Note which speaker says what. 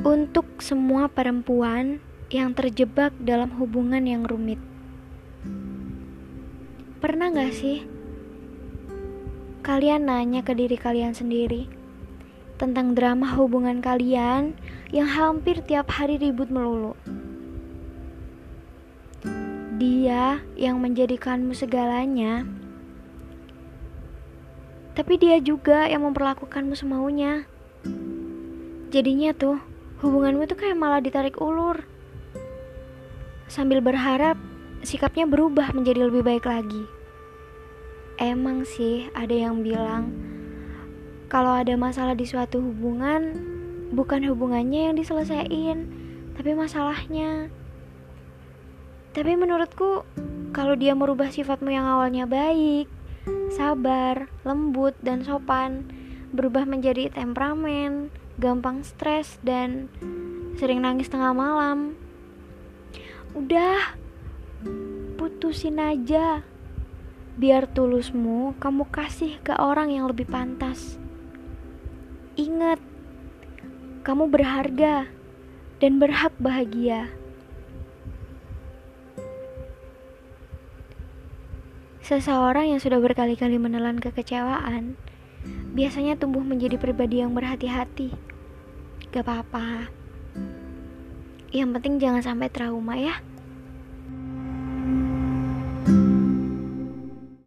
Speaker 1: Untuk semua perempuan yang terjebak dalam hubungan yang rumit, pernah gak sih kalian nanya ke diri kalian sendiri tentang drama hubungan kalian yang hampir tiap hari ribut melulu? Dia yang menjadikanmu segalanya, tapi dia juga yang memperlakukanmu semaunya. Jadinya tuh hubunganmu tuh kayak malah ditarik ulur. Sambil berharap sikapnya berubah menjadi lebih baik lagi. Emang sih ada yang bilang kalau ada masalah di suatu hubungan bukan hubungannya yang diselesaikan, tapi masalahnya. Tapi menurutku kalau dia merubah sifatmu yang awalnya baik, sabar, lembut, dan sopan, berubah menjadi temperamen, gampang stres dan sering nangis tengah malam. Udah, putusin aja. Biar tulusmu kamu kasih ke orang yang lebih pantas. Ingat, kamu berharga dan berhak bahagia. Seseorang yang sudah berkali-kali menelan kekecewaan biasanya tumbuh menjadi pribadi yang berhati-hati. Gak apa-apa. Yang penting jangan sampai trauma ya. thank you